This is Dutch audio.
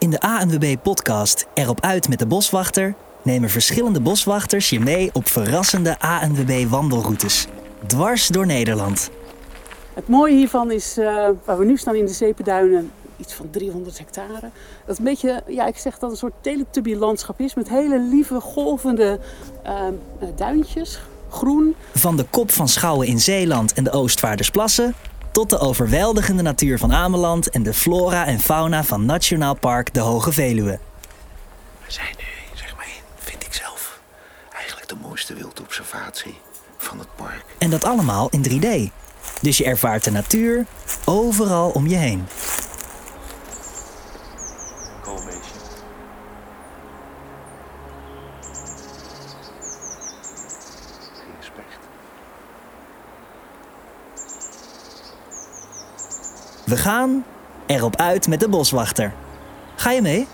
In de ANWB-podcast Erop uit met de boswachter nemen verschillende boswachters je mee op verrassende ANWB-wandelroutes. Dwars door Nederland. Het mooie hiervan is, uh, waar we nu staan in de Zeependuinen, iets van 300 hectare. Dat een beetje, ja, ik zeg dat een soort teletubby-landschap is met hele lieve, golvende uh, duintjes, groen. Van de kop van Schouwen in Zeeland en de Oostvaardersplassen tot de overweldigende natuur van Ameland en de flora en fauna van Nationaal Park de Hoge Veluwe. We zijn nu, zeg maar, vind ik zelf, eigenlijk de mooiste wildobservatie van het park. En dat allemaal in 3D. Dus je ervaart de natuur overal om je heen. We gaan erop uit met de boswachter. Ga je mee?